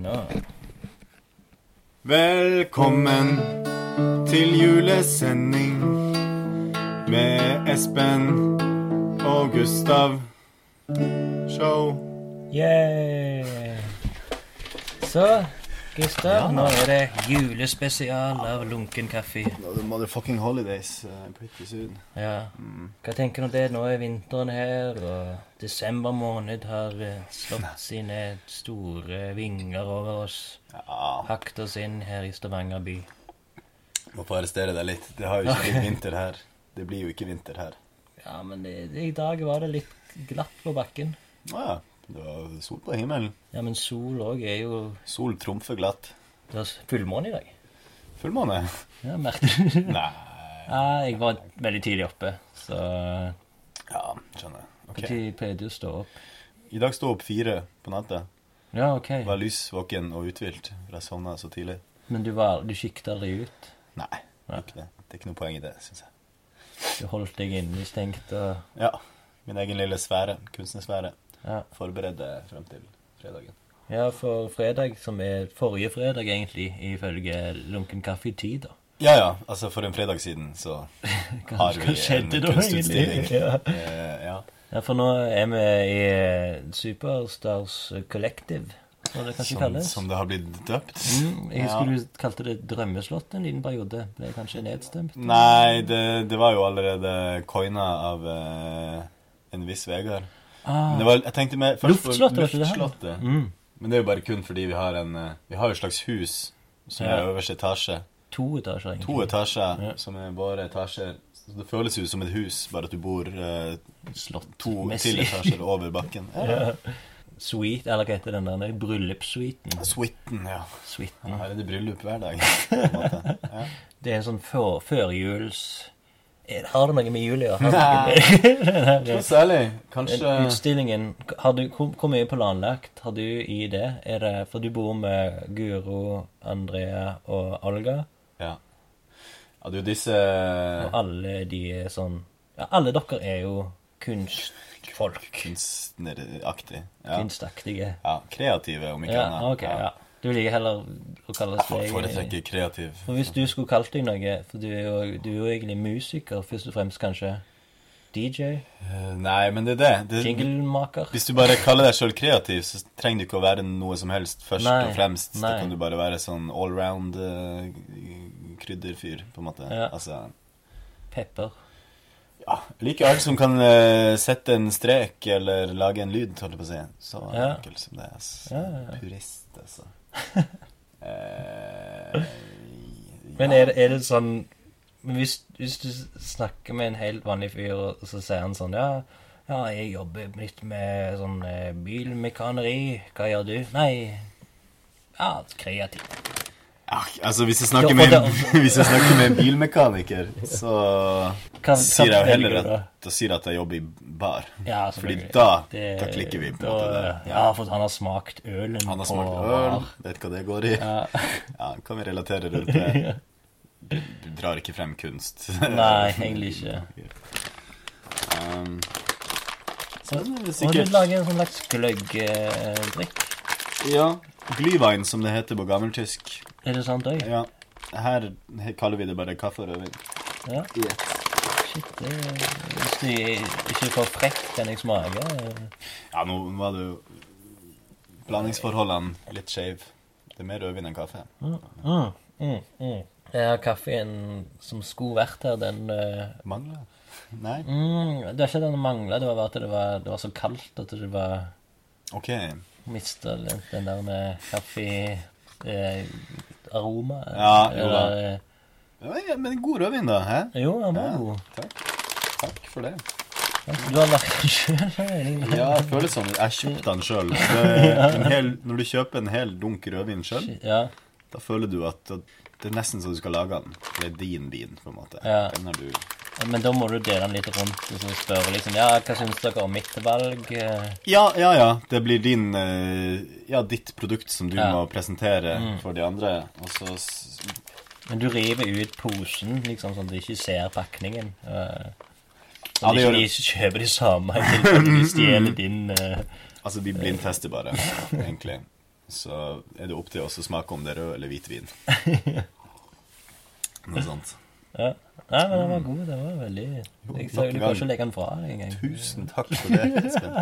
Nå. Velkommen til julesending med Espen og Gustav Show. Yeah. Så, Gustav, nå er det julespesial av Lunken kaffe. The motherfucking holidays uh, pretty soon. Ja. Hva tenker du om det? Nå er vinteren her, og desember måned har eh, slått sine store vinger over oss. Ja, Hakt oss inn her i Stavanger by. må få arrestere deg litt. Det har jo ikke blitt vinter her. Det blir jo ikke vinter her. Ja, men det, det, i dag var det litt glatt på bakken. Å ja. Det var sol på himmelen. Ja, men sol òg er jo Sol trumfer glatt. Det er fullmåne i dag. Fullmåne? Ja, merket du? Nei Ja, jeg var veldig tidlig oppe, så Ja, skjønner. Når okay. pleide du å stå opp? I dag sto opp fire på natta. Ja, ok. Var lys våken og uthvilt. Jeg sovna så tidlig. Men du, var, du kikket aldri ut? Nei, ikke det. Det er ikke noe poeng i det, syns jeg. Du holdt deg innestengt og Ja. Min egen lille sfære. Kunstnersfære. Ja. Forberedte frem til fredagen. Ja, for fredag, som er forrige fredag egentlig, ifølge Lunken kaffe i tid, da. Ja ja, altså for en fredag siden så har vi en kunstutstilling. Ja. Eh, ja. Ja, for nå er vi i eh, Superstars Collective, som det kanskje Som, kalles. som det har blitt døpt. Mm, jeg Ja. husker du kalte det Drømmeslott en liten periode. Ble kanskje nedstemt? Nei, det, det var jo allerede coina av eh, en viss Vegard. Ah, Men var, jeg tenkte mer først på Luftslottet, det? Luftslottet. mm, Men det er jo bare kun fordi vi har en eh, Vi har jo et slags hus som Ja. er øverste etasje. to etasjer, egentlig. To etasjer Ja. som er bare etasjer. Så det føles jo som et hus, bare at du bor eh, Slott. to til etasjer over bakken. Ja. Suite, eller hva heter den der? Bryllupssuiten. Suiten, ja. Suiten. Her er det bryllup hver dag. på. Ja. Det er en sånn før, førjuls... Har det noe med jul å gjøre? Har Nei. det noe med- Ikke særlig. Kanskje Utstillingen, har du, hvor, hvor mye planlagt har du i det? Er det? For du bor med Guro, Andrea og Olga, Ja. ja, det er jo disse og alle de er sånn Ja, alle dere er jo kunstfolk. kunstneraktig. Ja. Kunstaktige. ja. Kreative, om ikke Ja, annet. ok, ja. Du liker heller å kalle for, deg foretrekker kreativ. For hvis du skulle kalt deg noe For du er jo, du er jo egentlig musiker, først og fremst kanskje. DJ? Eh, Nei, men det er det. det Jinglemaker? hvis du bare kaller deg sjøl kreativ, så trenger du ikke å være noe som helst først Nei, og fremst. Da kan du bare være sånn allround uh, krydderfyr, på en måte. Ja. Altså Pepper? Ja. like liker alt som kan uh, sette en strek eller lage en lyd, holdt jeg på å si. Så Ja. enkelt som det er. Altså. Ja. Purist, altså. Eh, Men er det, er det sånn hvis, hvis du snakker med en helt vanlig fyr, og så sier han sånn Ja, ja jeg jobber litt med sånn eh, bilmekaneri. Hva gjør du? Nei Ja, kreativ. Ja, altså, hvis jeg snakker med, hvis jeg snakker med en bilmekaniker, så Hva, sier jeg jo heller at, da sier at jeg jobber i bar. Ja, Fordi da, Det- da klikker vi på da- det. Ja, for han har smakt ølen Han har smakt øl, bar. vet hva det går i. Ja. Ja, kan vi relatere rundt det. Du, drar ikke frem kunst. Nei, egentlig ikke. Um, så er du sikkert en sånn slags gløggdrikk. Ja, Glyvein, som det heter på gammeltysk. Er det sant òg? Ja. Her he- kaller vi det bare kaffe og rødvin. Ja. Shit, det Hvis du ikke er for frekk, kan jeg smake. Ja, nå var det jo blandingsforholdene litt skeive. Det er mer rødvin enn kaffe. Mm, mm, mm. Ja, kaffen som skulle vært her, den uh, Mangler? Nei? mm, Det er ikke den mangla, det var bare at det var, det var så kaldt at det var Ok. Mista den, den der med kaffe-aroma. Ja, jo da. Eller, Ja, ja, men god rødvin, da. Hæ? eh, jo, den var Ja. god. Takk. Takk for det. Du har lagt den sjøl? Ja, det føler sånn. Jeg kjøpte den sjøl. Når du kjøper en hel dunk rødvin sjøl, Ja. da føler du at det er nesten så du skal lage den. Det er din vin, på en måte. Ja. Den har du Men da må du dele den litt rundt og så spørre liksom Ja, hva syns dere om mitt valg? Eh, Ja, ja, ja. Det blir din eh, Ja, ditt produkt som du Ja. må presentere for de andre. Og så Men du river ut posen, liksom sånn at de ikke ser pakningen. Så Ja, at det ikke de kjøper de samme de stjeler din uh... Altså, de blindtester bare, egentlig. så er det opp til oss å smake om det er rød eller hvit vin. Noe sånt. Ja. Nei, men den var god. Den var veldig Jeg ser en Du kan ikke legge den fra deg engang. Tusen takk for det, Espen.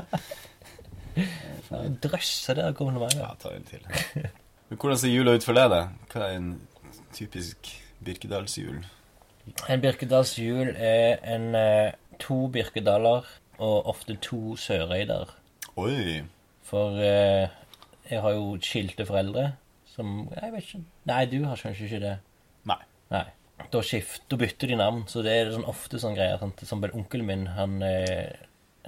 Drøsse der komplimenter. Ja, ta en til. Men hvordan ser jula ut for deg, da? Hva er en typisk Birkedalsjul? En Birkedalsjul er en eh, to Birkedaler og ofte to Sørøyder. Oi! For eh, jeg har jo skilte foreldre som Jeg vet ikke Nei, du har kanskje ikke det. Nei. Nei. Da, skift, da bytter de navn, så det er sånn ofte sånn greier. Sant? Som onkelen min, han,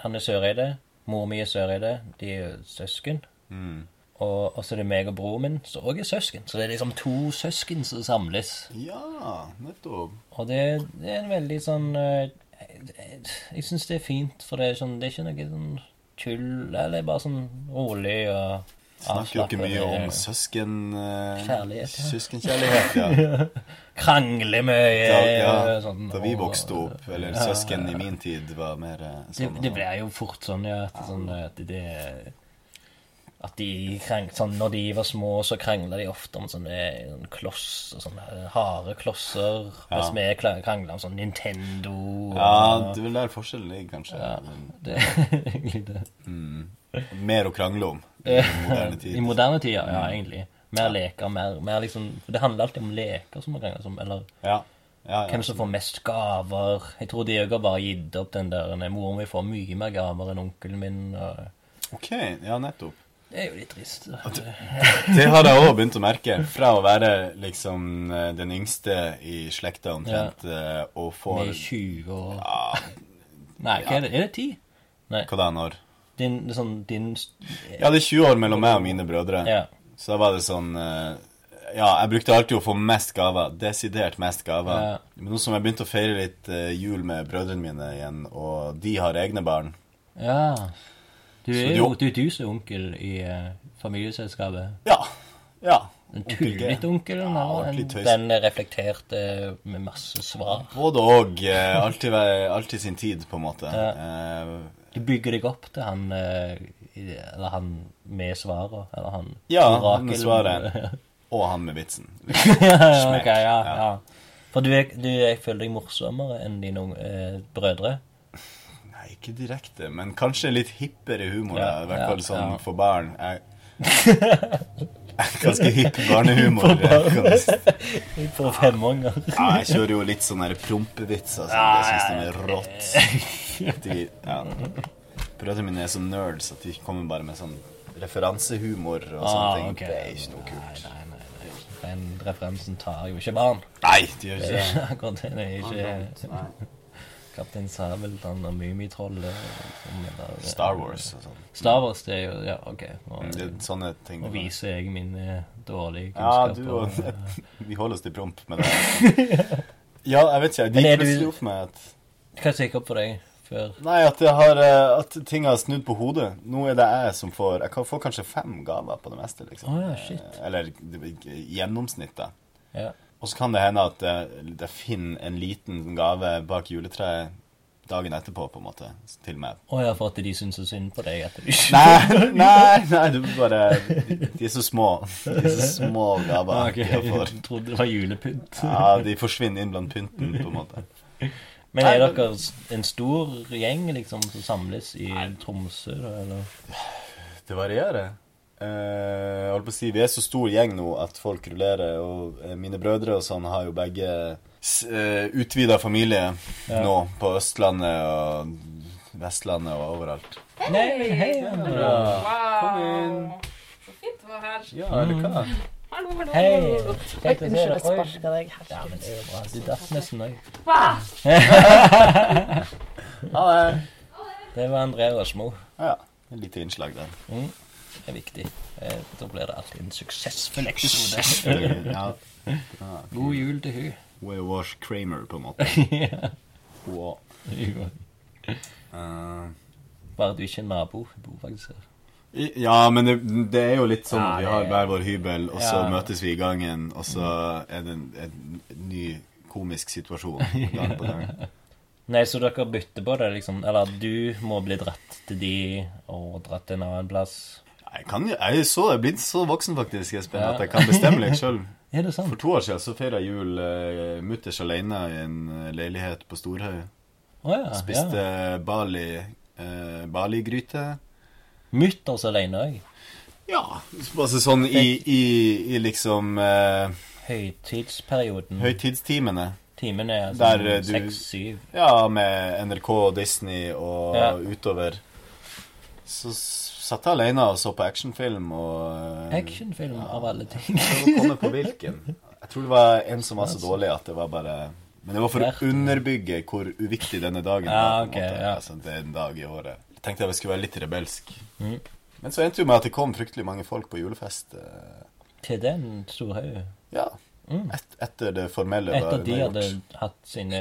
han er Søreide. Mor mi er Søreide. De er søsken. Mm. Og, og så er det meg og broren min, som òg er søsken. Så det er liksom to søsken som samles. Ja, nettopp. Og det, det er en veldig sånn Jeg, Jeg, jeg syns det er fint, for det er, sånn, det er ikke noe sånn tull. Eller det er bare sånn rolig og Snakker jo ikke mye om søsken... eh, Kjærlighet, ja. Søskenkjærlighet, ja. Krangler mye. Da, ja, sånn, da vi vokste opp, eller Ja, søsken ja. i min tid var mer sånn Det, det ble jo fort sånn, ja. At, sånn, at det At de krang, sånn, Når de var små, så krangla de ofte om sånne sånne kloss sånne harde klosser. Mens vi krangla om sånn Nintendo og Ja, det er vel der forskjellen ligger, kanskje. Ja. Men, det er egentlig det. Mer å krangle om i moderne tid. I moderne tider, ja, egentlig. Mer leker, mer, mer liksom For det handler alltid om leker, som man krangler om. Eller Ja. Ja, ja. hvem som får mest gaver. Jeg tror de òg har bare gitt opp den der Moren min får mye mer gaver enn onkelen min. Og Ok, ja, nettopp. det er jo litt trist. Det har jeg òg begynt å merke. Fra å være liksom eh, den yngste i slekta omtrent, eh, og får Med 20 år ja, Nei, hva er det? Er det 10? Nei. Hva da, når? Din, sånn, din Ja, det er 20 år mellom meg og mine brødre. Ja. Så da var det sånn eh, Ja, jeg brukte alltid å få mest gaver. Desidert mest gaver. Ja. Men nå som jeg begynte å feire litt eh, jul med brødrene mine igjen, og de har egne barn ja. Du er jo du, du som onkel i uh, familieselskapet. Ja. Ja. En tullete onkel, Ja, en, den reflekterte med masse svar. Både og. eh, alltid, alltid sin tid, på en måte. Eh, Du bygger deg opp til han eh, Eller han med svaret, eller han Ja, orakel- han med svaret. og han med vitsen. ja, okay, ja, Ja. For du, du jeg føler deg morsommere enn dine eh, brødre. Nei, ikke direkte, men kanskje litt hippere humor. I hvert fall sånn for barn. Jeg, ganske hipp barnehumor. jeg. For femåringer. Ja, jeg kjører jo litt sånne prompevitser. Sånn. Det syns de er rått. De, ja. Brødrene mine er så nerds at de kommer bare med sånn referansehumor og sånne Ah, ting. Okay. Det er ikke noe kult. Nei, nei, nei. Den referansen tar jo ikke barn. Nei, de gjør Det ikke det. akkurat det. Det er ikke Kaptein Sabeltann og Mummitrollet. liksom, Star Wars og sånn. Star Wars, det er jo Ja, OK. Og, Det er sånne ting. Og viser jeg min dårlige kunnskaper Ja, du og- og Vi holder oss til promp med det. Ja, jeg vet ikke. Men De er du- plutselig opp med at Hva gikk opp for deg før? Nei, at, har, eh, at ting har snudd på hodet. Nå er det jeg som får Jeg kan få kanskje fem gaver på det meste, liksom. Oh, ja, shit. Eh, Eller gjennomsnittet. gjennomsnitt. Ja. Og så kan det hende at jeg, jeg finner en liten gave bak juletreet dagen etterpå, på en måte, til meg. Å ja, for at de syns så synd på deg etter du Nei, nei, nei, du bare De, er så små. De er så små gaver ok. jeg får. Jeg trodde det var julepynt. Ja, de forsvinner inn blant pynten, på en måte. Men er dere en stor gjeng liksom som samles i Tromsø, da, eller? Det varierer. Eh, jeg holdt på å si, Vi er så stor gjeng nå at folk rullerer. Og eh, mine brødre og sånn har jo begge eh, utvida familie Ja. nå. På Østlandet og Vestlandet og overalt. Hei! Hei, hei, Andrea. Wow! Så fint å være her. Ja, eller hva? Hallo, hallo. Hei. Kjekt å se Unnskyld, deg. jeg Oi. sparka deg. Ja, men det er jo bra. Du datt nesten òg. Ha det. Det var André Røsmo. Ja, et lite innslag der. Mm. Det er viktig. Eh, Da blir det alltid en suksessfull episode. ja. God jul til hun. We Wash Kramer, på en måte. Ja. Wow. Eh, Bare du ikke er nabo. Hun bor faktisk her. Ja, men det, det er jo litt sånn at vi har er- hver vår hybel, og så Ja. møtes vi i gangen, og så er det en, en ny komisk situasjon gang på gang. Nei, så dere bytter på det, liksom? Eller du må bli dratt til de, og dratt til en annen plass? Jeg, kan, jeg så, jeg er blitt så voksen faktisk, Espen, Ja. at jeg kan bestemme litt sjøl. For to år siden så feira jeg jul uh, mutters alene i en eh, leilighet på Storhaug. Oh, ja. Spiste ja. Bali uh, Bali-gryte. Mutters alene òg. Ja. Altså sånn i, i, i liksom eh, Høytidsperioden. høytidstimene. Timene er sånn eh, seks-syv. Ja, med NRK og Disney og Ja. utover. Så satt jeg alene og så på actionfilm og Actionfilm Actionfilm av alle ting. Jeg komme på hvilken. Jeg tror det var en som var så dårlig at det var bare Men det var for å underbygge hvor uviktig denne dagen Ja, var. Ja, en ok, ja. Altså, det er en dag i året. Tenkte jeg skulle være litt rebelsk. Mm. Men så endte jo med at det kom fryktelig mange folk på julefest. eh, Til den store haugen? Ja. Mm. Et, etter det formelle Etter var at de var hadde hatt sine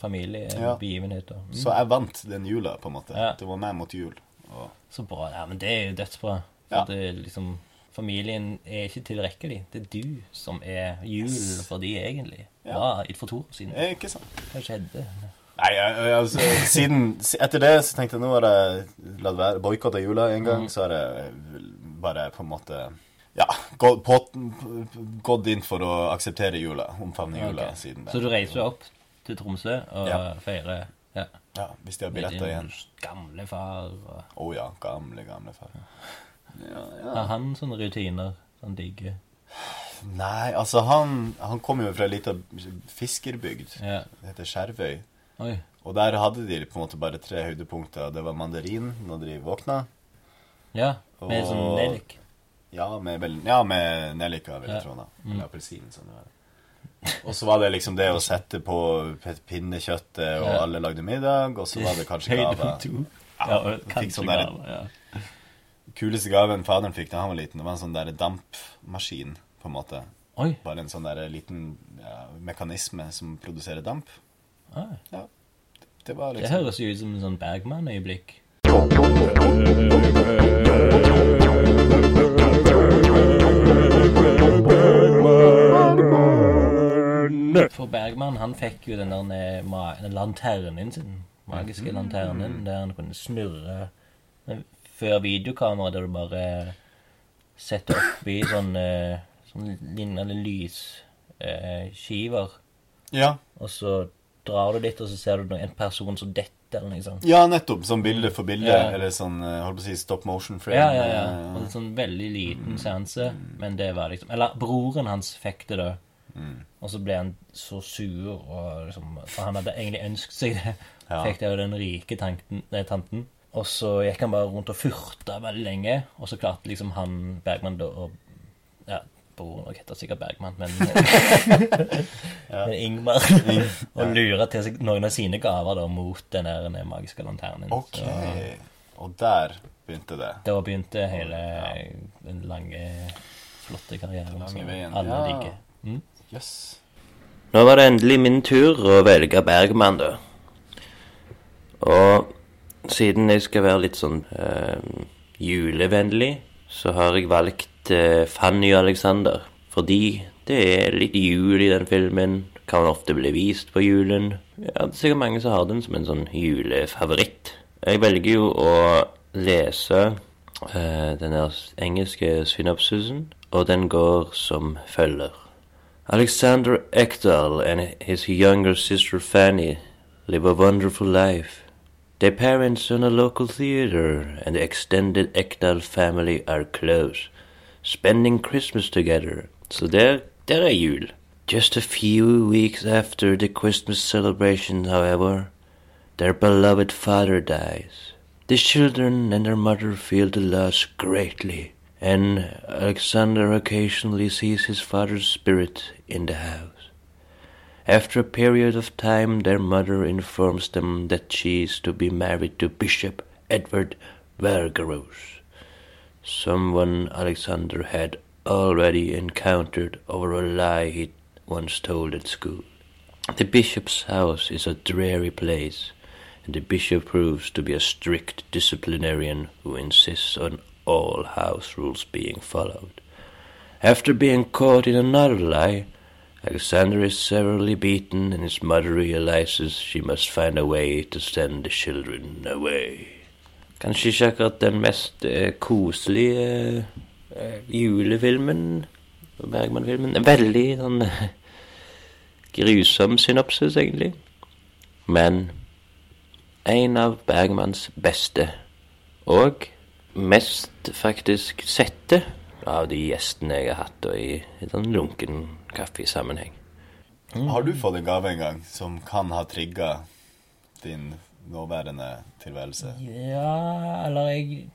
familiebegivenheter. Mm. Så jeg vant den jula, på en måte. Ja. Det var meg mot jul. Og Så bra. Ja, men det er jo dødsbra. For Ja. det liksom Familien er ikke tilrekkelig. Det er du som er jul for de egentlig. Ja. Ja, for to år siden. Eh, ikke sant? Hva skjedde? Nei, altså, siden Etter det så tenkte jeg nå har jeg latt være boikotta jula en gang. Mm. Så har jeg bare på en måte ja, gått, inn for å akseptere jula. Omfavne jula okay. siden det. Så du reiser opp til Tromsø og Ja. feirer ja, Ja, Hvis de har billetter igjen. gamle far? Og... Å ja, gamle, gamle far. Ja, ja. Har han sånne rutiner han digger? Nei, altså han, han kommer jo fra ei lita fiskerbygd. Det heter Skjervøy. Oi. Og der hadde de på en måte bare tre høydepunkter. Det var mandarin når de våkna. Ja, med Og- sånn nellik. Ja, med, vel- ja, med nellika, vil jeg Ja. tro. Mm. Appelsin. Sånn det var. Og så var det liksom det å sette på pinnekjøttet, og Ja. alle lagde middag. Og så var det kanskje gave. Ja, fikk sånn der- ja. Kuleste gaven faderen fikk da han var liten, det var en sånn der dampmaskin, på en måte. Oi. Bare en sånn der liten mekanisme som produserer damp. Ah, Det var det liksom høres jo ut som en sånn Bergman-øyeblikk. For Bergman han fikk jo den der eh, lanternen sin, magiske lanternen, der han kunne snurre. Før videokamera, der du bare setter oppi sånn, eh, sånn lignende lysskiver, Ja, og så drar du litt, og så ser du en person som detter, eller noe sånt. ja nettopp. Sånn bilde for bilde, Ja. eller sånn eh, holdt på å si stop motion frame. Ja, ja, ja. Eh, Og en sånn veldig liten seanse, men det var liksom Eller broren hans fikk det, da. Mm. Og så ble han så sur, og liksom, for han hadde egentlig ønsket seg det. Ja. Fikk det av den rike tanten, nei, tanten. Og så gikk han bare rundt og furta veldig lenge, og så klarte liksom han Bergman da å Ja, broren nok heter sikkert Bergman, men Men Ingmar. og lurer til seg noen av sine gaver da mot den der den magiske lanternen. Ok. Så Og der begynte det. da begynte hele den lange, flotte karrieren Lange som veien. alle Ja. digger. Mm. Yes. Nå var det endelig min tur å velge Bergman, da. Og siden jeg skal være litt sånn øh, julevennlig, så har jeg valgt eh, Fanny Alexander. Fordi det er litt jul i den filmen. Kan ofte bli vist på julen. Ja, det er sikkert mange som har den som en sånn julefavoritt. Jeg velger jo å lese uh, den engelske synopsisen, og den går som følger. Alexander Ekdal and his younger sister Fanny live a wonderful life. Their parents own a local theater, and the extended Ekdal family are close, spending Christmas together. So there, there are jul. Just a few weeks after the Christmas celebration, however, their beloved father dies. The children and their mother feel the loss greatly, and Alexander occasionally sees his father's spirit in the house. After a period of time, their mother informs them that she is to be married to Bishop Edward Vergaros, someone Alexander had already encountered over a lie he once told at school. The bishop's house is a dreary place, and the bishop proves to be a strict disciplinarian who insists on all house rules being followed. After being caught in another lie, Alexander is severely beaten, and his mother realizes she must find a way to send the children away. Kanskje ikke akkurat den mest eh, koselige eh, julefilmen. Bergman-filmen. Veldig sånn grusom synopsis, egentlig. Men en av Bergmans beste. Og mest faktisk sette av de gjestene jeg har hatt i en sånn lunken kaffesammenheng. Har du fått en gave en gang som kan ha trigga din nåværende tilværelse? Ja, eller jeg,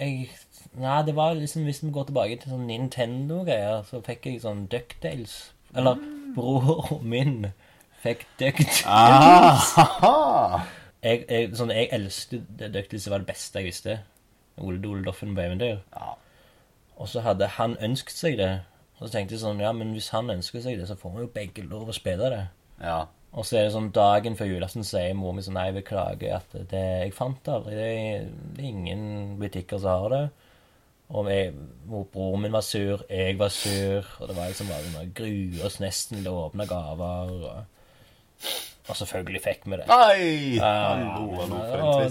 jeg Nei, det var liksom hvis vi går tilbake til sånn Nintendo-greier, så fikk jeg sånn Ducktails. Eller broren min fikk Ducktails. Ah, Jeg, jeg, sånn, jeg elsket Ducktails. Det var det beste jeg visste. Ole Dole Doffen på eventyr. Ja. Og så hadde han ønsket seg det. Og så tenkte jeg sånn, ja, men hvis han ønsker seg det, så får vi jo begge lov å spille det. ja. Og så er det sånn dagen før julaften sier mor mi sånn Nei, beklager at det, jeg fant det aldri. Det er, det er ingen butikker som har det. Og jeg, broren min var sur, jeg var sur, og det var liksom bare vi grue oss nesten til å åpne gaver. Og, og selvfølgelig fikk vi det. Nei! Uh, ja.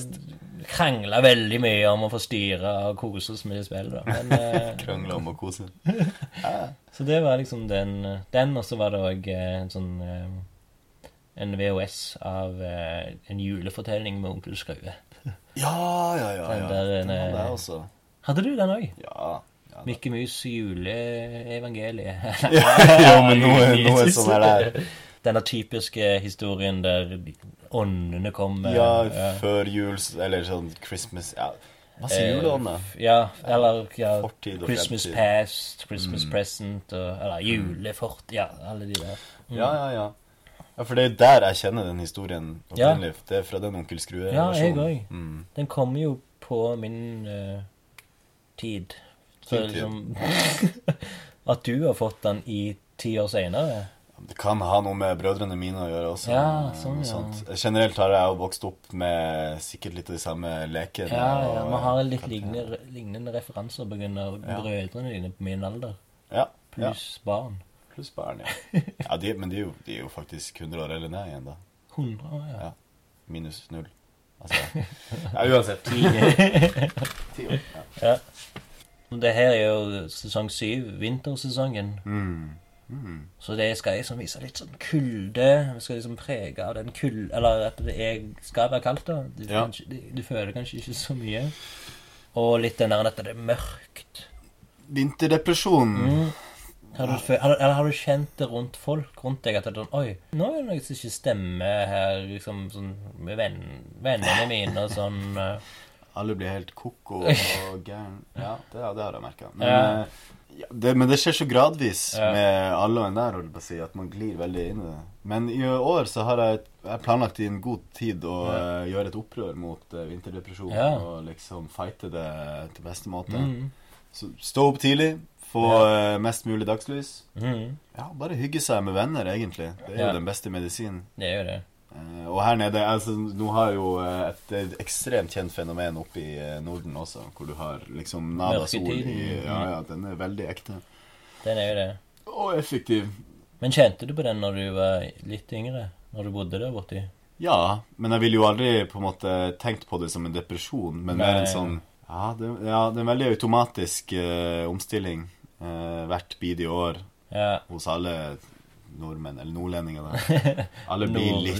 Krangla veldig mye om å få styre og kose oss med det spillet. Men, eh, Krangle om å kose. så det var liksom den, den og så var det òg en sånn eh, En VHS av eh, en julefortelling med onkel Skrue. Ja, ja, ja. Den der, Den var der også. Hadde du den òg? Ja. ja da. Mikke Mus juleevangeliet. Ja, men nå er det sånn er der. Denne typiske historien der åndene kommer. Ja, før jul, eller sånn Christmas Ja, sier Eh, juleånde. Ja, eller ja, Fortid og Christmas fremtid. past, Christmas Mm. present, og, eller julefort Ja, alle de der. Mm. Ja, ja, ja. Ja, For det er der jeg kjenner den historien Ja. opprinnelig. Det er fra den Onkel Skrue-versjonen. Ja, jeg òg. Mm. Den kommer jo på min uh, tid. Så tid. liksom At du har fått den i ti år seinere. Det kan ha noe med brødrene mine å gjøre også. Ja, sånn, ja. Generelt har jeg jo vokst opp med sikkert litt av de samme lekene. Ja, ja, vi har litt lignende, lignende referanser pga. Ja. brødrene dine på min alder. Ja, ja. Pluss barn. Pluss barn, ja. ja de, men de er, jo, de er jo faktisk 100 år eller ned igjen, da. 100 år, ja. Ja. Minus null. Altså Ja, uansett. Ti år. Ja. ja. Det her er jo sesong syv, vintersesongen. Mm. Mm. Så det skal liksom vise litt sånn kulde. Vi skal liksom prege av den kulde Eller at det er, skal være kaldt, da. Du, Ja. kanskje, du, du føler kanskje ikke så mye. Og litt den der at det er mørkt. Vinterdepresjon. Mm. Har du, har, eller har du kjent det rundt folk rundt deg? At det er sånn Oi, nå er det noe som ikke stemmer her, liksom sånn med venn, vennene mine og sånn. eh. Alle blir helt koko og gæren. Ja, det, det har jeg merka. Men, Ja. eh, ja, det, men det skjer så gradvis Ja. med alle og enhver, holdt på å si, at man glir veldig inn i det. Men i år så har jeg, jeg planlagt i en god tid å eh, gjøre et opprør mot uh, vinterdepresjon. Og liksom fighte det til beste måte. Mm. Så stå opp tidlig, få eh, mest mulig dagslys. Mm. Ja, bare hygge seg med venner, egentlig. Det er Ja. jo den beste medisinen. Det jo det. Eh, og her nede altså, Nå har jeg jo eh, et, et ekstremt kjent fenomen oppe i Norden også, hvor du har liksom nada sol i Ja, ja, den er veldig ekte. Den er jo det. Og effektiv. Men kjente du på den når du var litt yngre? Når du bodde der borti? Ja, men jeg ville jo aldri på en måte tenkt på det som en depresjon, men mer en sånn Ja, det, ja, det er en veldig automatisk uh, omstilling eh, hvert bidige år Ja. hos alle nordmenn, eller nordlendinger, da. Alle blir litt.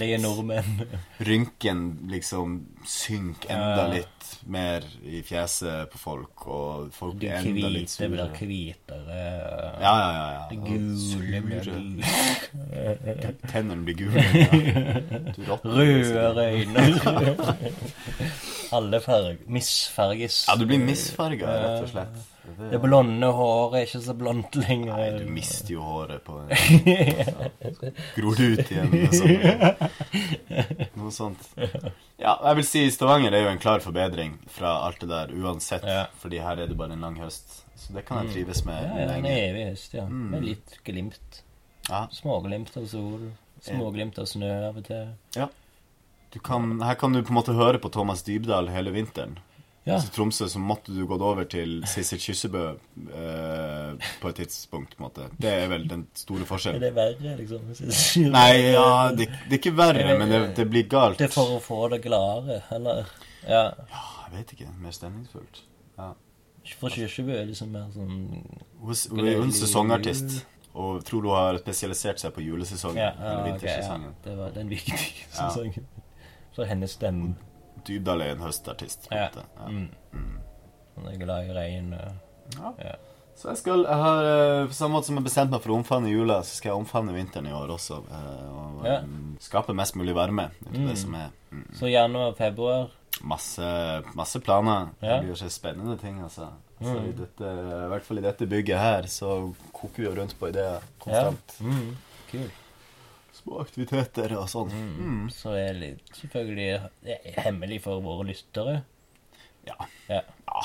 Rynken liksom synker enda litt mer i fjeset på folk, og folk blir enda litt hvite blir surere. hvitere. Ja, ja, ja. ja. Gule blir Tennene blir gule. Ja. Røde øyne. Alle farger misfarges. Ja, du blir misfarga, rett og slett. Det blonde håret er ikke så blondt lenger. Nei, du mister jo håret på Gror det ut igjen sånn. Noe sånt. Ja, jeg vil si Stavanger er jo en klar forbedring fra alt det der uansett. Ja. Fordi her er det bare en lang høst. Så det kan jeg trives med Ja, ja, en evig høst, ja. Mm. Med litt glimt. Ja, Småglimt av sol. Småglimt av snø av og til. du kan, her kan du på en måte høre på Thomas Dybdahl hele vinteren. Ja. Så Tromsø så måtte du gått over til Sissel Kyssebø eh, på et tidspunkt. på en måte. Det er vel den store forskjellen. Er det verre, liksom? Nei, ja, det, det er ikke verre, men det, det blir galt. Det er for å få det gladere, eller Ja. Jeg vet ikke. Mer stemningsfullt. For Kyssebø er liksom mer sånn Hun er- jo en sesongartist. Og tror hun har spesialisert seg på julesesongen. Ja, eller vintersesongen. Okay, ja. Det var den viktige Ja. sesongen. For hennes stemme. Dybdahl er en høstartist. Ja. Ja. Mm. Mm. Hun er glad i regn. Ja. Ja. Så jeg skal, jeg har, eh, På samme måte som jeg bestemte meg for å omfavne jula, så skal jeg omfavne vinteren i år også. eh, Og Ja. mm, skape mest mulig varme. Mm. det som mm, Så januar, februar masse, masse planer. Ja. Det blir jo så spennende ting, altså. Så Mm. i, dette, I hvert fall i dette bygget her så koker vi jo rundt på ideer Ja. konstant. Mm. Kult. Små aktiviteter og sånn. Mm. Mm. Så er det selvfølgelig hemmelig for våre lyttere. Ja. Ja. Ja.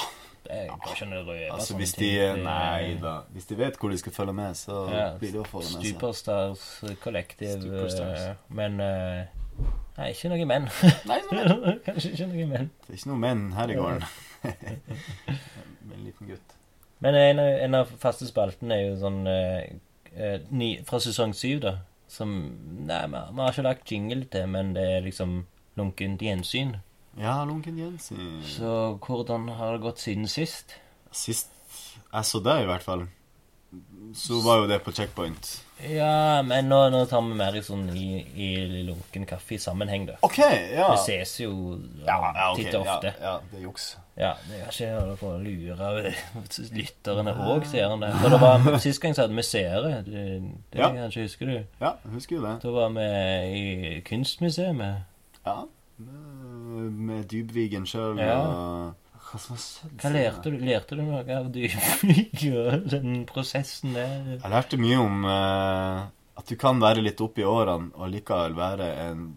Det røve Altså hvis de ting. Nei da. Hvis de vet hvor de skal følge med, så Ja, blir det å få det med seg. Superstars kollektiv. Superstars. eh, Men eh, Nei, ikke noe menn. Nei, nei, Kanskje ikke noe menn. det er ikke noe menn her i gården. En liten gutt. Men en av, en av faste spaltene er jo sånn eh, eh, ny, Fra sesong syv, da. Som Nei, vi har- ikke lagt jingle til, men det er liksom lunkent gjensyn. Ja, lunkent gjensyn. Så hvordan har det gått siden sist? Sist jeg så deg, i hvert fall, så var jo det på checkpoint. Ja, men nå, nå tar vi mer i sånn i, i lunken kaffe-sammenheng, da. OK, ja. Vi ses jo Ja, ja, okay, titt og ofte. Ja, ja, det er juks. Ja, det er ikke å lure lytterne han det For det var, Sist gang så hadde vi seere. Det, det Ja. kanskje husker du? Ja, husker jo det. Da var vi i Kunstmuseet. Ja. Med Dybvigen sjøl Ja. og Hva som har skjedd? Hva lærte du? Lærte du noe av Dybvik og den prosessen der? Jeg lærte mye om eh, at du kan være litt oppe i årene og likevel være en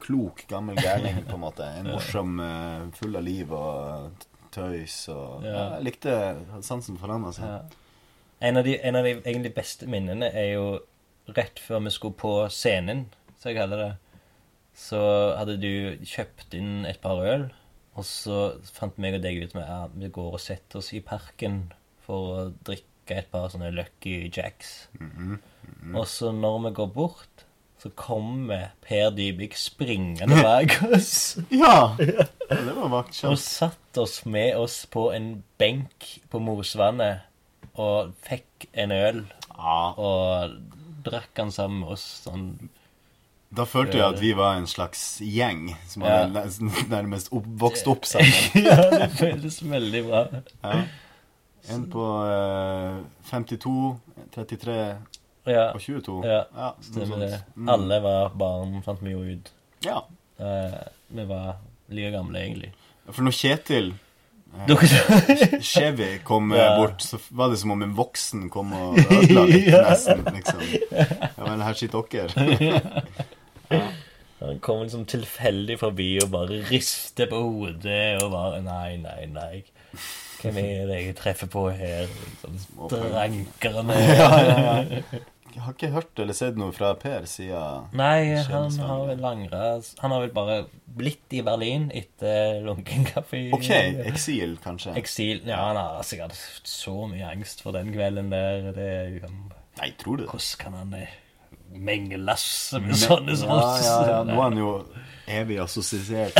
klok, gammel gærning, på en måte. En morsom, eh, full av liv og tøys og ja. Ja. Jeg likte sansen for den, altså. Ja. En, av de, en av de egentlig beste minnene er jo rett før vi skulle på scenen, som jeg kaller det. Så hadde du kjøpt inn et par øl, og så fant meg og deg ut med at vi går og setter oss i parken for å drikke et par sånne Lucky Jacks. Mhm. Og så når vi går bort, så kommer Per Dybvik springende bak oss. Ja! Det var vakt Og satt oss med oss på en benk på Mosvannet og fikk en øl Ja. og drakk han sammen med oss. Sånn. Da følte jeg at vi var en slags gjeng som hadde Ja. nærmest opp, vokst opp sammen. ja, det føles veldig bra. Ja. En på uh, 52, 33 Ja, og 22. Ja, ja stemmer det. Mm. Alle var barn, fant vi jo ut. Ja. Uh, vi var like gamle, egentlig. For når Kjetil eh, Dere kom eh, Ja. bort, så var det som om en voksen kom og ødela litt, nesten. liksom. Ja vel, her sitter dere. Han kom liksom tilfeldig forbi og bare rister på hodet og bare Nei, nei, nei. Hvem er det jeg treffer på her? Liksom, Drankerne. Ja, ja, ja. Jeg har ikke hørt eller sett noe fra Per siden Nei, han har vel langra Han har vel bare blitt i Berlin etter lunken kaffe. OK, eksil, kanskje? Eksil. Ja, han har sikkert så mye angst for den kvelden der. Det Nei, tror du det? Hvordan kan han eh, mengles med sånne som Ja, oss? ja, ja. Nå er han jo evig assosiert.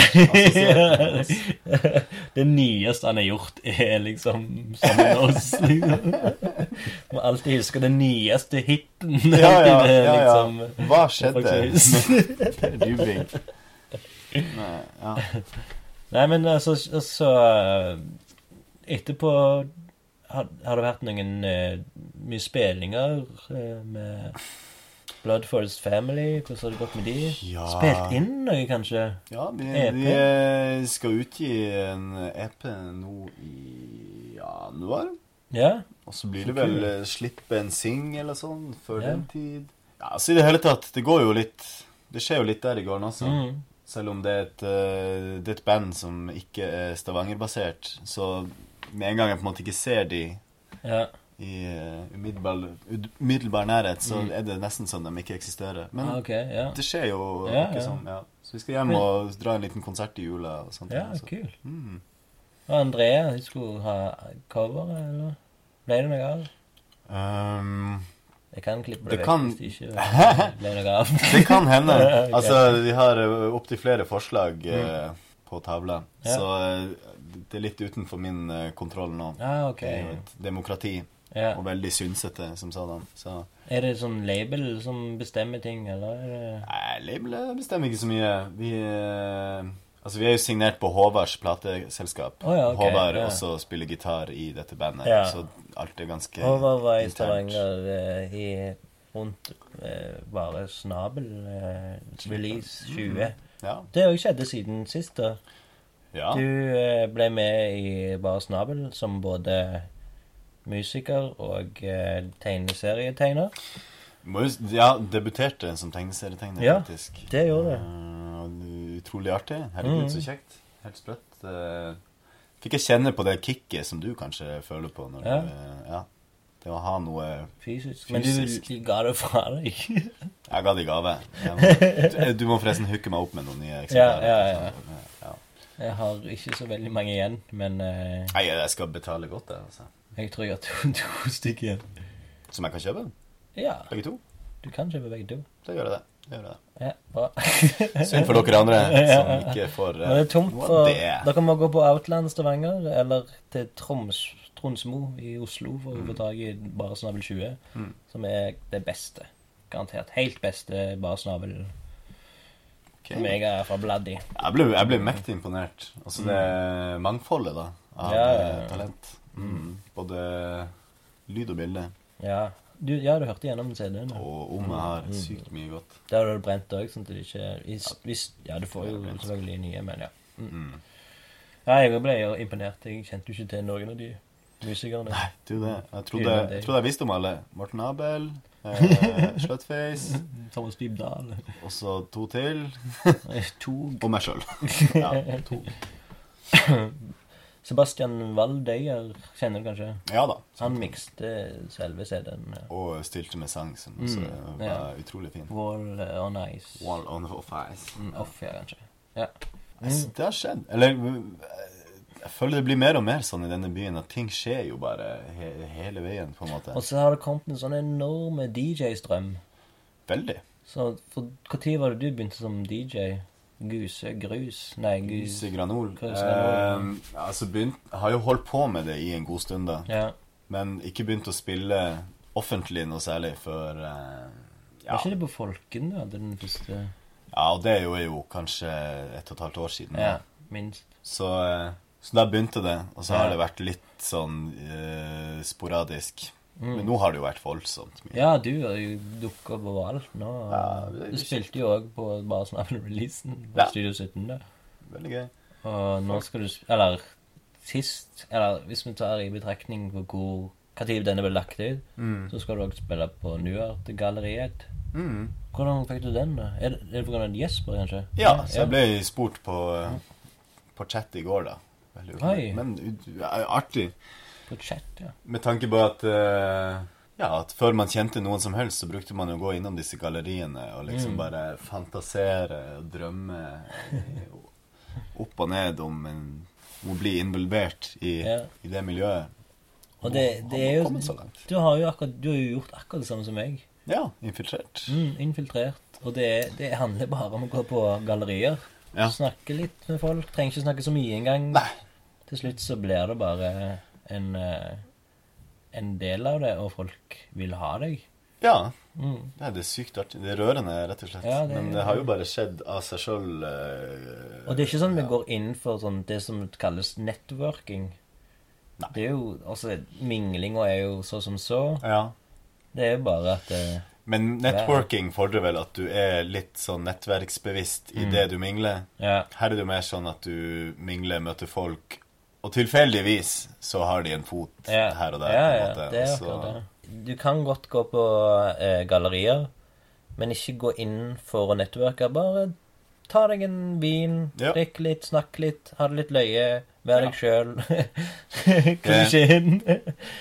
Det nyeste han har gjort, er liksom sammen med oss. Liksom. Må alltid huske den nyeste hiten. Ja, ja, ja, ja. liksom. Hva skjedde med Per Nei, ja. Nei, men altså, altså Etterpå har, har det vært noen eh, mye spillinger med Blood Forest Family. Hvordan har det gått med de? Ja. Spilt inn noe, kanskje? Ja, vi, vi eh, skal utgi en EP nå i januar. Ja? Og så blir Så det vel kult. eh, slippe en singel eller sånn før Ja. den tid. Ja, altså i det hele tatt, det går jo litt Det skjer jo litt der i gården også. Mm. Selv om det er, et, eh, det er et band som ikke er Stavanger-basert, så med en gang jeg på en måte ikke ser de Ja. I eh, umiddelbar, umiddelbar nærhet, så Mm. er det nesten sånn de ikke eksisterer. Men Ah, ok, ja. det skjer jo Ja, ja. sånn. Så vi skal hjem og dra en liten konsert i jula og sånt. Ja, altså. kul. Mm. Og Andrea, de skulle ha cover, eller? Ble det noe av? Um, Jeg kan klippe Det det, vekk kan- hvis det ikke ble noe av. Det kan hende. Altså, vi har opptil flere forslag Mm på tavla. Ja. så eh, det er litt utenfor min eh, kontroll nå. Ah, okay. Det er jo et demokrati, Ja. og veldig synsete som sådan. Så Er det sånn label som bestemmer ting, eller er Nei, labelet bestemmer ikke så mye. Vi eh, Altså, vi er jo signert på Håvards plateselskap. Oh, ja, okay, Håvard ja. også spiller gitar i dette bandet, Ja. så alt er ganske Håvard var i. Stavanger eh, i rundt eh, bare Snabel eh, release 20. Ja. Det har jo skjedd siden sist. da. ja. Du eh, ble med i Bare Snabel som både musiker og eh, tegneserietegner. Ja, debuterte som tegneserietegner, Ja, faktisk. det gjorde det. Eh, utrolig artig. Herregud, mm. så kjekt. Helt sprøtt. Uh, fikk jeg kjenne på det kicket som du kanskje føler på når Ja. du eh, Ja. Det å ha noe Fysisk. Men du, ga det fra deg. Jeg ga det i gave. Må, du må forresten hooke meg opp med noen nye eksemplarer. Ja, ja, ja. ja. Jeg har ikke så veldig mange igjen, men uh... Nei, jeg skal betale godt, det. Altså. Jeg tror jeg har to, to stykker igjen. Som jeg kan kjøpe? Ja, Begge to? du kan kjøpe begge to. Da gjør jeg det. Da gjør det. Ja, bra. Synd for dere andre som ikke får uh, Nå er det tomt for av det. Dere må gå på Outland Stavanger eller til Troms, Tronsmo i Oslo for å få tak i Bare snabel 20, Mm. som er det beste. Garantert. Helt beste Bare snabel Ok. som jeg er fra bladd i. Jeg ble, jeg ble mektig imponert. Altså det mangfoldet da, av Ja, ja, ja. eh, talent. Mm. Både lyd og bilde. Ja, du, ja, du hørte gjennom CD-en. Og om jeg har sykt mye godt. Der har du brent òg, sånn at det ikke hvis, hvis, Ja, du får jo selvfølgelig nye, men ja. Mm. Ja, jeg ble jo imponert. Jeg kjente jo ikke til noen av de musikerne. Nei, du det. Jeg trodde, jeg trodde jeg visste om alle. Morten Abel, eh, Slutface, Thomas Dybdahl. og så to til. To Og meg sjøl. Ja, to. Sebastian Valdøyer kjenner du kanskje? ja da. Han mikste selve CD-en. ja. Og stilte med sang, som også Mm, var ja. utrolig fin. Wall on Ice. Wall on off ice. Mm, off, ja, kanskje. Ja. Mm. Det har skjedd. Eller eh, jeg føler det blir mer og mer sånn i denne byen at ting skjer jo bare he hele veien, på en måte. Og så har det kommet en sånn enorme DJ-strøm. Veldig. Så for Når var det du begynte som DJ? Guse Grus? Nei, Gus... Guse Granol. Eh, altså begynt, har jo holdt på med det i en god stund, da. Ja. Men ikke begynt å spille offentlig noe særlig før eh, ja. Var ikke det på Folken du hadde den første ja, og det er jo, er jo kanskje et og et halvt år siden. Ja, minst. Så, eh, så da begynte det, og så Ja. har det vært litt sånn eh, sporadisk. Mm. Men nå har det jo vært voldsomt mye. Ja, du har jo dukka opp overalt nå. Ja, du spilte jo òg på bare Snabel-releasen på Ja. Studio 17. da. Veldig gøy. Og nå skal du Eller sist Eller hvis vi tar i betraktning på hvor hva tid denne ble lagt ut, Mm. så skal du også spille på Nuart-galleriet. Mm. Hvordan fikk du den, da? Er det, er det pga. Jesper, kanskje? Ja, så jeg ble spurt på, eh, på chat i går, da. Veldig. Men artig. Chat, ja. Med tanke på at uh, Ja, at før man kjente noen som helst, så brukte man å gå innom disse galleriene og liksom Mm. bare fantasere og drømme opp og ned om, en, å bli involvert i, Ja. i det miljøet. Og det, det er jo? Du har jo akkurat Du har jo gjort akkurat det samme som meg. Ja, infiltrert. Mm, infiltrert. Og det, det handler bare om å gå på gallerier. Ja. Snakke litt med folk. Trenger ikke snakke så mye engang. Til slutt så blir det bare en, eh, en del av det, og folk vil ha deg. Ja. Mm. ja. det er sykt artig. Det er rørende, rett og slett. Ja, det- Men det har jo bare skjedd av seg sjøl. Og det er ikke sånn vi går inn for sånn, det som kalles networking. Nei. Det er jo, altså, Minglinga er jo så som så. Ja. Det er jo bare at eh, Men networking fordrer vel at du er litt sånn nettverksbevisst i Mm. det du mingler. Ja. Her er det jo mer sånn at du mingler, møter folk, og tilfeldigvis så har de en fot Ja, her og der. ja, på en ja, måte. det er så- det. Du kan godt gå på eh, gallerier, men ikke gå inn for å nettverke. Bare ta deg en vin, Ja. drikk litt, snakk litt, ha det litt løye, vær Ja. deg sjøl. Klisjeen.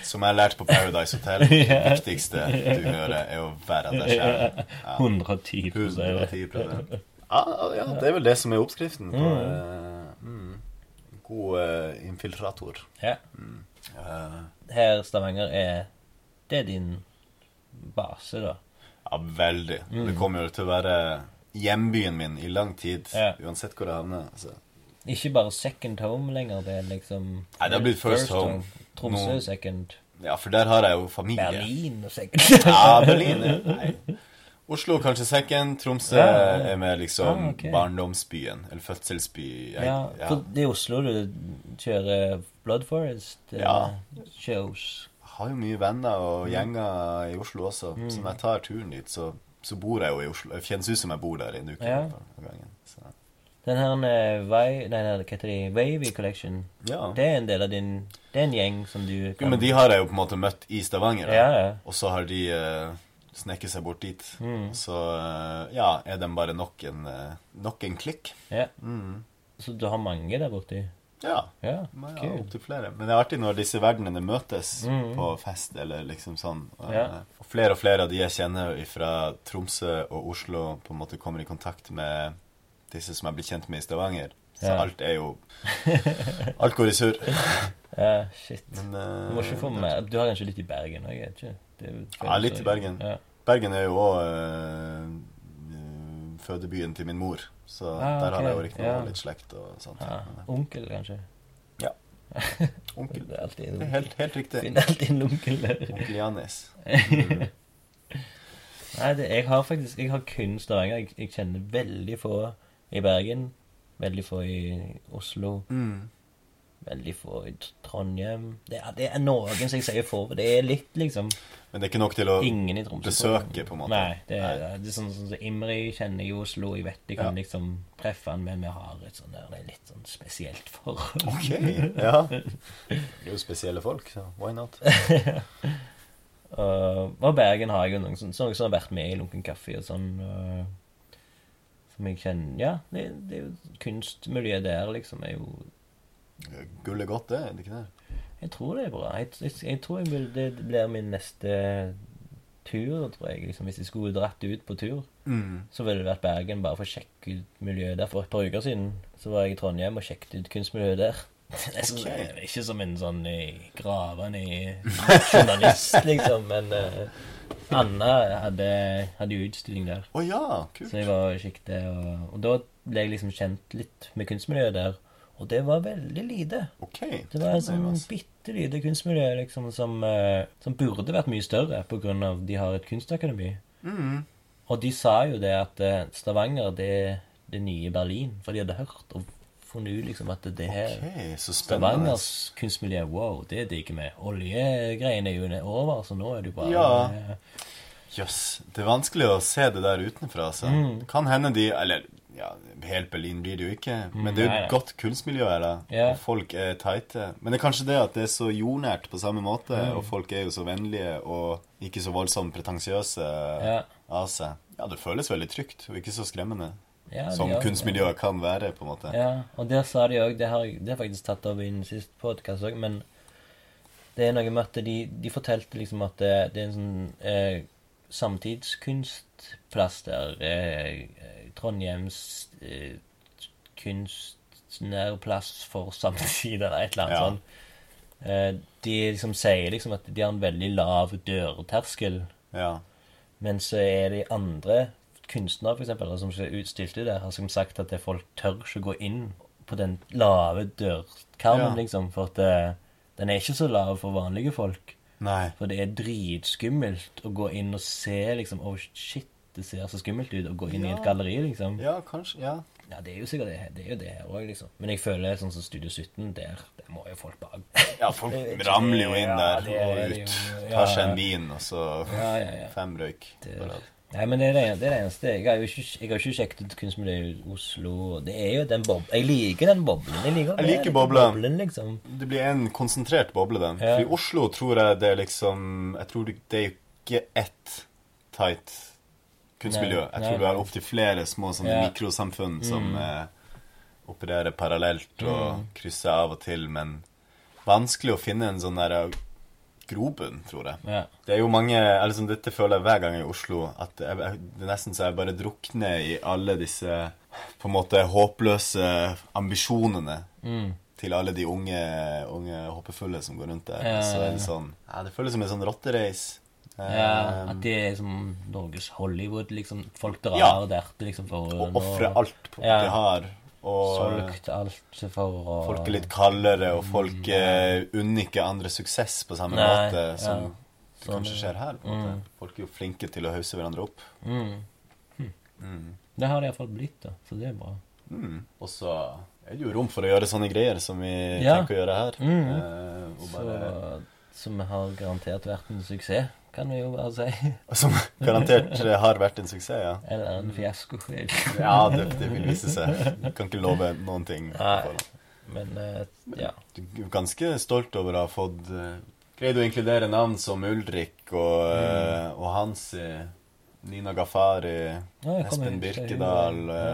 Som jeg har lært på Paradise Hotel. Det viktigste du hører, er å være deg sjøl. 110 110 ja, ja, det er vel det som er oppskriften på Mm. eh, mm, god uh, infiltrator. Ja. Eh, Her Stavanger er Det er din base, da. Ja, veldig. Det kommer jo til å være hjembyen min i lang tid, Ja. uansett hvor det havner. Altså. Ikke bare second home lenger, det er liksom Nei, det har blitt first home. Tromsø no. second. Ja, for der har jeg jo familie. Berlin og second. Ja, Berlin. ja. Nei. Oslo kanskje sekken, Tromsø Ja, er mer liksom Ah, okay. barndomsbyen. Eller fødselsby. Jeg, Ja, ja. for det er Oslo du kjører Blood Forest eh, Ja. shows. Jeg har jo mye venner og gjenger i Oslo også. Mm. Så når jeg tar turen dit, så, så bor jeg jo i Oslo. Det kjennes ut som jeg bor der i en uke. Ja. Så, Den her eh, nei, nei, hva heter de? Wavy Collection. ja. Det er en del av din Det er en gjeng som du Jo, men de har jeg jo på en måte møtt i Stavanger. da. Ja, ja. Og så har de uh, sneket seg bort dit. Mm. Så eh, ja, er de bare nok en, eh, nok en klikk. ja. Mm. Så du har mange der borti? Ja. Ja, Ja, kult. opptil flere. Men det er artig når disse verdenene møtes mm. på fest, eller liksom sånn. Ja. og flere og flere av de jeg kjenner fra Tromsø og Oslo, på en måte kommer i kontakt med disse som jeg blir kjent med i Stavanger. Så Ja. alt er jo Alt går i surr. Ja, shit. Men uh, Du må ikke få med Du har kanskje litt i Bergen òg, ikke? Det Ja, litt i Bergen. Ja. Bergen er jo òg fødebyen til min mor, så Ah, der har jeg jo ok. riktignok Ja. litt slekt og sånt. Ja. Onkel, kanskje? Ja. Onkel. Det er alltid en onkel. helt, helt riktig. Finner alltid en onkel der. Onkel Janis. Nei, det, jeg har faktisk Jeg har kun Stavanger. Jeg, jeg kjenner veldig få i Bergen. Veldig få i Oslo. Mm. Veldig få i Trondheim. Det er, det er noen som jeg sier få, for det er litt, liksom. Men det er ikke nok til å Tromsø. besøke, på en måte. Nei. Det er, Nei. det er sånn som Imri kjenner i Oslo. Jeg vet jeg kan Ja. liksom treffe han, men vi har et sånn der, det er litt sånn spesielt forhold. Ok, ja. Det er jo spesielle folk, så why not? Og, og Bergen har jeg jo noen som, som har vært med i Lunken Kaffe og sånn. og som jeg kjenner Ja, det, det er jo kunstmiljøet der, liksom, er jo Gull er godt, det, er det ikke det? Jeg tror det er bra. Jeg, jeg, jeg tror jeg vil, det blir min neste tur, tror jeg. Liksom, hvis jeg skulle dratt ut på tur, Mm. så ville det vært Bergen, bare for å sjekke ut miljøet der. For et par uker siden så var jeg i Trondheim og sjekket ut kunstmiljøet der. Det okay. ikke som en sånn i gravende journalist, liksom, men eh, Anna hadde, hadde utstilling der. Å ja, kult. Så jeg var og kikket, og, og da ble jeg liksom kjent litt med kunstmiljøet der. Og det var veldig lite. Okay, Det var et sånn bitte lite kunstmiljø liksom, som, eh, som burde vært mye større på grunn av de har et kunstakademi. Mm. Og de sa jo det at eh, Stavanger det er det nye Berlin. For de hadde hørt og funnet ut liksom at det her okay. Stavangers kunstmiljø, wow, det digger vi. Oljegreiene er jo over, så nå er det jo bare Ja. Jøss. Yes, Det er vanskelig å se det der utenfra, altså. Mm. Kan hende de Eller ja, helt Berlin blir det jo ikke. Men det er jo et godt kunstmiljø her, da. Ja. Og folk er tighte. Men det er kanskje det at det er så jordnært på samme måte, Mm. og folk er jo så vennlige og ikke så voldsomt pretensiøse Ja. av seg. Ja, det føles veldig trygt, og ikke så skremmende. Ja, som også, kunstmiljøet kan være, på en måte. Ja, og der sa de òg det, det har faktisk tatt opp i den siste podkast òg, men det er noe med at de, de fortalte liksom at det, det er en sånn eh, samtidskunstplass der. Eh, Trondheims eh, kunstnerplass for samtid, eller et eller annet Ja. sånt. Eh, de liksom sier liksom at de har en veldig lav dørterskel. Ja. Men så er de andre kunstnere for eksempel, som er utstilt det, har som sagt at det folk tør ikke gå inn på den lave dørkarmen, Ja. liksom. For at eh, den er ikke så lav for vanlige folk. Nei. For det er dritskummelt å gå inn og se liksom Å, shit, det ser så skummelt ut å gå inn i et galleri, liksom. Ja, kanskje. Ja. Ja, det er jo sikkert det, det er jo det her òg, liksom. Men jeg føler sånn som Studio 17, der, der må jo folk bak. Ja, folk Det er ramler jo inn ja, der det er og ut. Tar seg en vin, og så Ja, ja, ja. fem røyk. Det- Nei, men det er det, det, er det eneste. Jeg har jo ikke, jeg har ikke sjekket ut kunstmiljøet i Oslo. Det er jo den bob Jeg liker den boblen. Jeg liker, Jeg liker boblen. boblen liksom. Det blir en konsentrert boble, den. Ja. For i Oslo tror jeg det er liksom Jeg tror det er ikke ett tight kunstmiljø. Jeg tror du har nei. opptil flere små sånne Ja. mikrosamfunn som Mm. eh, opererer parallelt og Mm. krysser av og til, men vanskelig å finne en sånn der grobunn, tror jeg. Ja. Det er jo mange eller som Dette føler jeg hver gang jeg er i Oslo. At jeg, jeg, det er nesten så jeg bare drukner i alle disse på en måte håpløse ambisjonene Mm. til alle de unge, unge håpefulle som går rundt der. Ja, Så er det sånn Ja, det føles som en sånn rottereis. Ja, Eh, at det er som Norges Hollywood, liksom. Folk drar Ja. dertil liksom for å og ofre alt på de har. Og Solgt alt for å folk er litt kaldere, og folk mm. unner ikke andre suksess på samme Nei, måte som ja. det kanskje skjer her. på en måte. Mm. Folk er jo flinke til å hause hverandre opp. mm. Mm. Det har det iallfall blitt, da. Så det er bra. Mm. Og så er det jo rom for å gjøre sånne greier som vi Ja. tenker å gjøre her. Mm. Eh, og bare, Så, som har garantert vært en suksess, kan vi jo bare si. som garantert eh, har vært en suksess, ja. Eller en fiasko. Ja, det, det vil vise seg. Du kan ikke love noen ting. Nei. Men eh, ja. Du er ganske stolt over å ha fått uh, Greid å inkludere navn som Ulrik og, mm. og Hansi, Nina Gafari, Ja, Espen Birkedal Ja.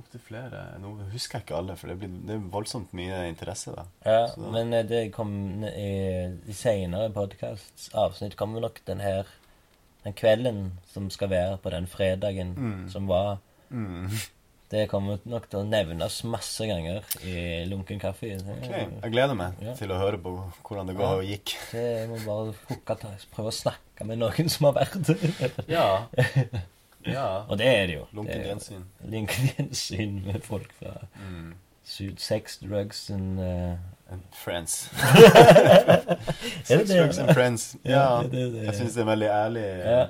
Opptil flere. Nå husker jeg ikke alle, for det, blir, det er voldsomt mye interesse, da. Ja, Så- men eh, det kom i, i senere podkast-avsnitt kommer nok den her Den kvelden som skal være på den fredagen Mm. som var Mm. Det kommer nok til å nevnes masse ganger i Lunken kaffe. Okay, Ok, Jeg gleder meg Ja. til å høre på hvordan det går Ja. og gikk. det jeg må bare. Prøve å snakke med noen som har vært det. Ja. ja. Og det er det jo. Lunkent gjensyn. Lunken gjensyn med folk fra Mm. Sud Sex, drugs and uh, And Friends. Sex, drugs and friends. Ja. Jeg syns det er en veldig ærlig Ja.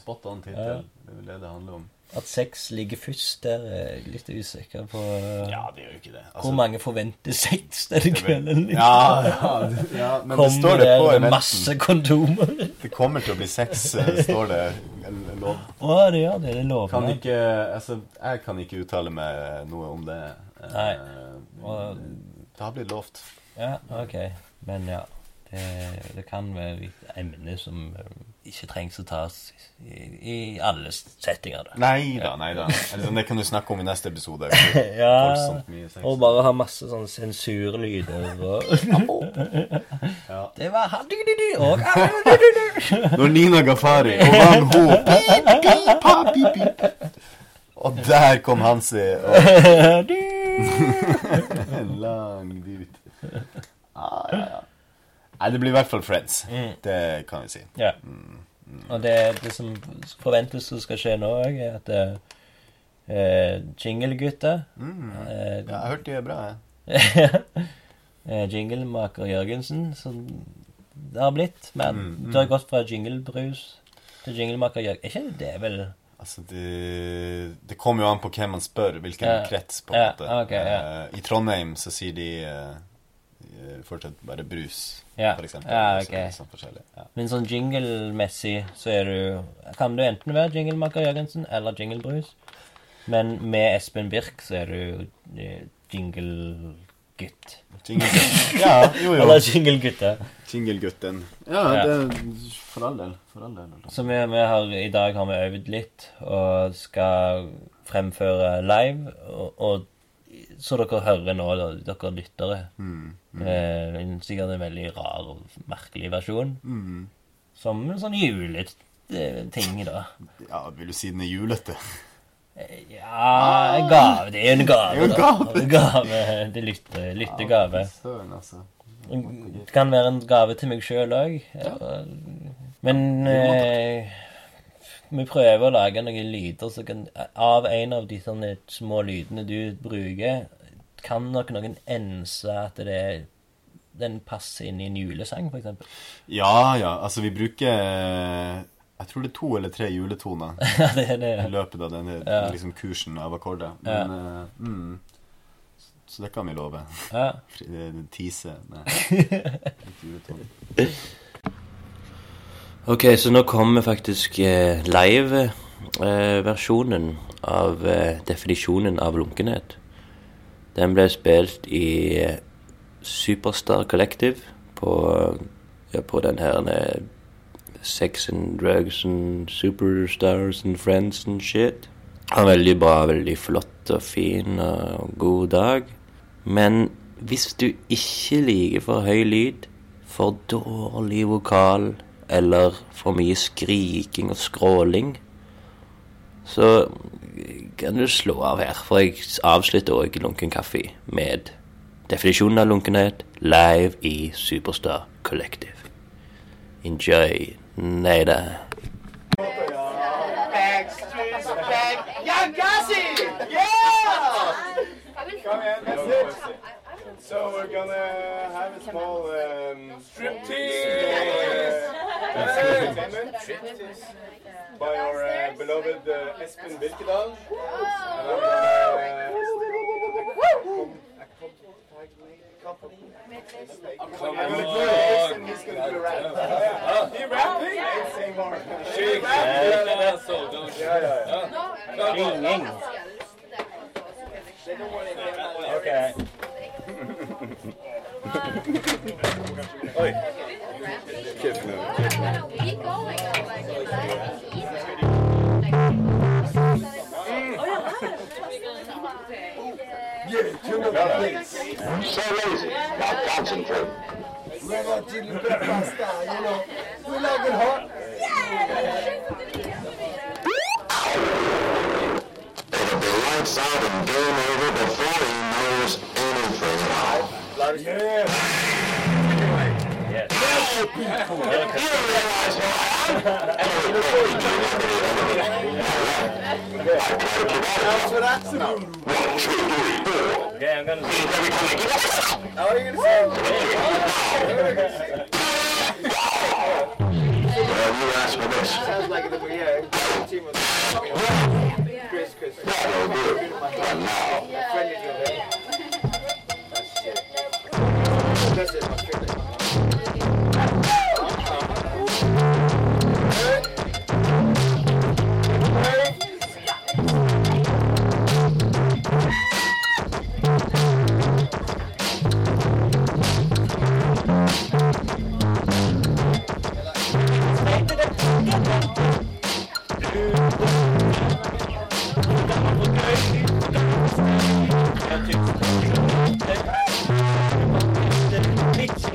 Spot on tittel. Det er vel det det handler om. At sex ligger først der, er jeg litt usikker på. Ja, det gjør jo ikke det. Altså, Hvor mange forventer sex denne kvelden? liksom? Ja, ja, ja, men det står det på eventen. masse kondomer? Det kommer til å bli sex, eh, står det. Lov. Å, det gjør det. Det er Kan ikke, altså, jeg kan ikke uttale meg noe om det. Eh, Nei. Det har blitt lovt. Ja, ok. Men ja. Det, det kan være et emne som eh, ikke trengs å tas i, i alle settinger. Da. Nei da, nei da. Eller, Det kan du snakke om i neste episode. Ja, og bare ha masse sånn sensurlyder og Ja. Det var han og Når Nina Gafari og Van Ho. Og der kom Hansi og en lang bit. Ah, ja, ja. Nei, det blir i hvert fall Friends. Mm. Det kan vi si. Ja. Og det, det som forventes som skal skje nå òg, er at uh, Jingle-gutta Mm. uh, Ja, jeg hørte de er bra, jeg. uh, Jinglemaker Jørgensen, som det har blitt. Men Mm, mm. det har gått fra jinglebrus til jinglemaker Jørgensen. Er ikke det vel Altså, det, det kommer jo an på hvem man spør, hvilken Ja. krets, på en Ja, måte. ok, ja. I Trondheim så sier de fortsatt bare brus, Ja, for eksempel. ja, Så ok. er sånn forskjellig. Ja. Men sånn jingle-messig så er du Kan du enten være jinglemaker Jørgensen eller jinglebrus. Men med Espen Birk så er du jinglegutt. jingle-gutt. Jingle Ja, jo, jo. Eller jingle-gutta. Jinglegutten. Ja, Ja. det For all del. For all del. Så vi, vi har, i dag har vi øvd litt og skal fremføre live. Og, og så dere hører nå, da, dere lyttere Mm. eh, en- Sikkert en veldig rar og merkelig versjon. Mm. Som en sånn juleting, da. Ja, vil du si den er julete? Ja, en gave. Det er jo en gave. Jo en da. gave. Gave. Det er lytte, lyttegave. Altså. Det kan være en gave til meg sjøl òg. Men eh, vi prøver å lage noen lyder som kan Av en av de sånne små lydene du bruker, kan nok noen ense at det er den passer inn i en julesang, f.eks. Ja, ja. Altså, vi bruker eh, Jeg tror det er to eller tre juletoner Ja, det det. i løpet av denne Ja. liksom, kursen av akkorder. Men eh, mm, Så det kan vi love. Ja. Tise eh, Tease med litt juletone. Ok, så nå kommer faktisk eh, live-versjonen av eh, definisjonen av lunkenhet. Den ble spilt i eh, Superstar Collective på, ja, på den her eh, Sex and Drugs and Superstars and Friends and shit. Var veldig bra, veldig flott og fin og god dag. Men hvis du ikke liker for høy lyd, for dårlig vokal eller for mye skriking og skråling, så kan du slå av her. For jeg avslutter òg Lunken kaffe med definisjonen av lunkenhet live i Superstar Collective. Enjoy. Nei da. Come in, that's it. So we're gonna have a small um, striptease entertainment by our uh, beloved uh, Espen Birkedal. And I'm, uh, I'm gonna do this and he's gonna do a rap. He rapping? Say more. He rapping? Yeah, yeah, yeah. Okay. Oi. So lazy, not concentrate. It'll be lights out and game over before he knows anything at all. You realize who I am? One, two, three, four. Okay, I'm gonna. How are you gonna say? Well, you asked for this. Sounds like the yeah. Chris, Chris. Yeah, no good. But now,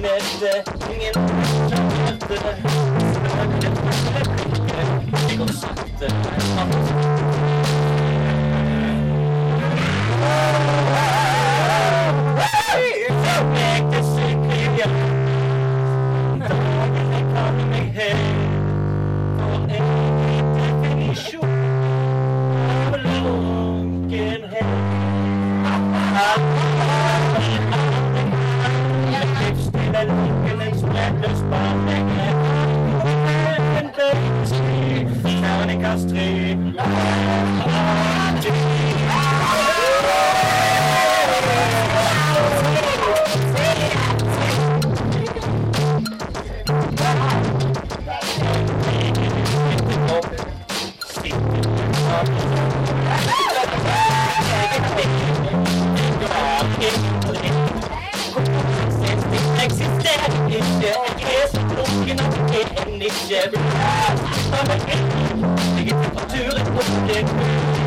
Oh, Every time I'm a to the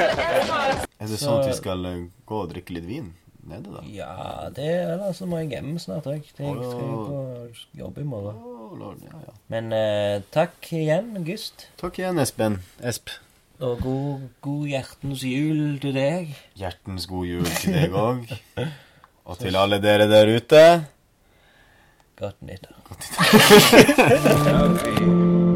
Er det sånn at vi skal eh, gå og drikke litt vin nede, da? Ja, det Eller så må jeg hjem snart òg. Jeg skal jo på jobb i morgen. Oh, lord, ja, ja. Men eh, takk igjen, Gust. Takk igjen, Espen. Esp. Og god, god hjertens jul til deg. Hjertens god jul til deg òg. Og til alle dere der ute. Godt nyttår. Godt vi-